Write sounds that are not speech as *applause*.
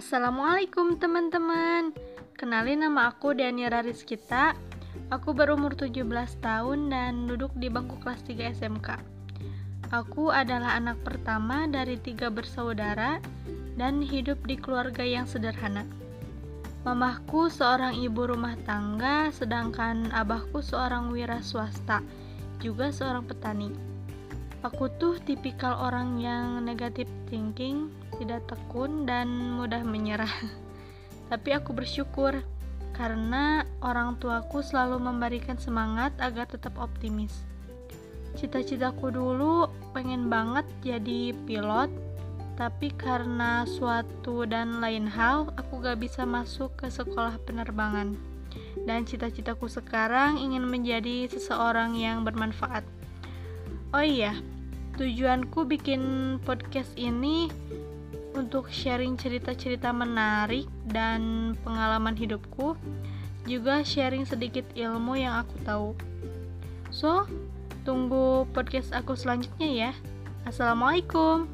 Assalamualaikum teman-teman. Kenalin nama aku Daniela Rizkita Aku berumur 17 tahun dan duduk di bangku kelas 3 SMK Aku adalah anak pertama dari tiga bersaudara dan hidup di keluarga yang sederhana. Mamahku seorang ibu rumah tangga sedangkan abahku seorang wira swasta juga seorang petani Aku tuh tipikal orang yang negatif thinking, tidak tekun, dan mudah menyerah. *laughs* Tapi aku bersyukur karena orang tuaku selalu memberikan semangat agar tetap optimis. Cita-citaku dulu pengen banget jadi pilot, tapi karena suatu dan lain hal, aku gak bisa masuk ke sekolah penerbangan. Dan cita-citaku sekarang ingin menjadi seseorang yang bermanfaat. Oh iya, tujuanku bikin podcast ini untuk sharing cerita-cerita menarik dan pengalaman hidupku, juga sharing sedikit ilmu yang aku tahu. So, tunggu podcast aku selanjutnya ya. Assalamualaikum.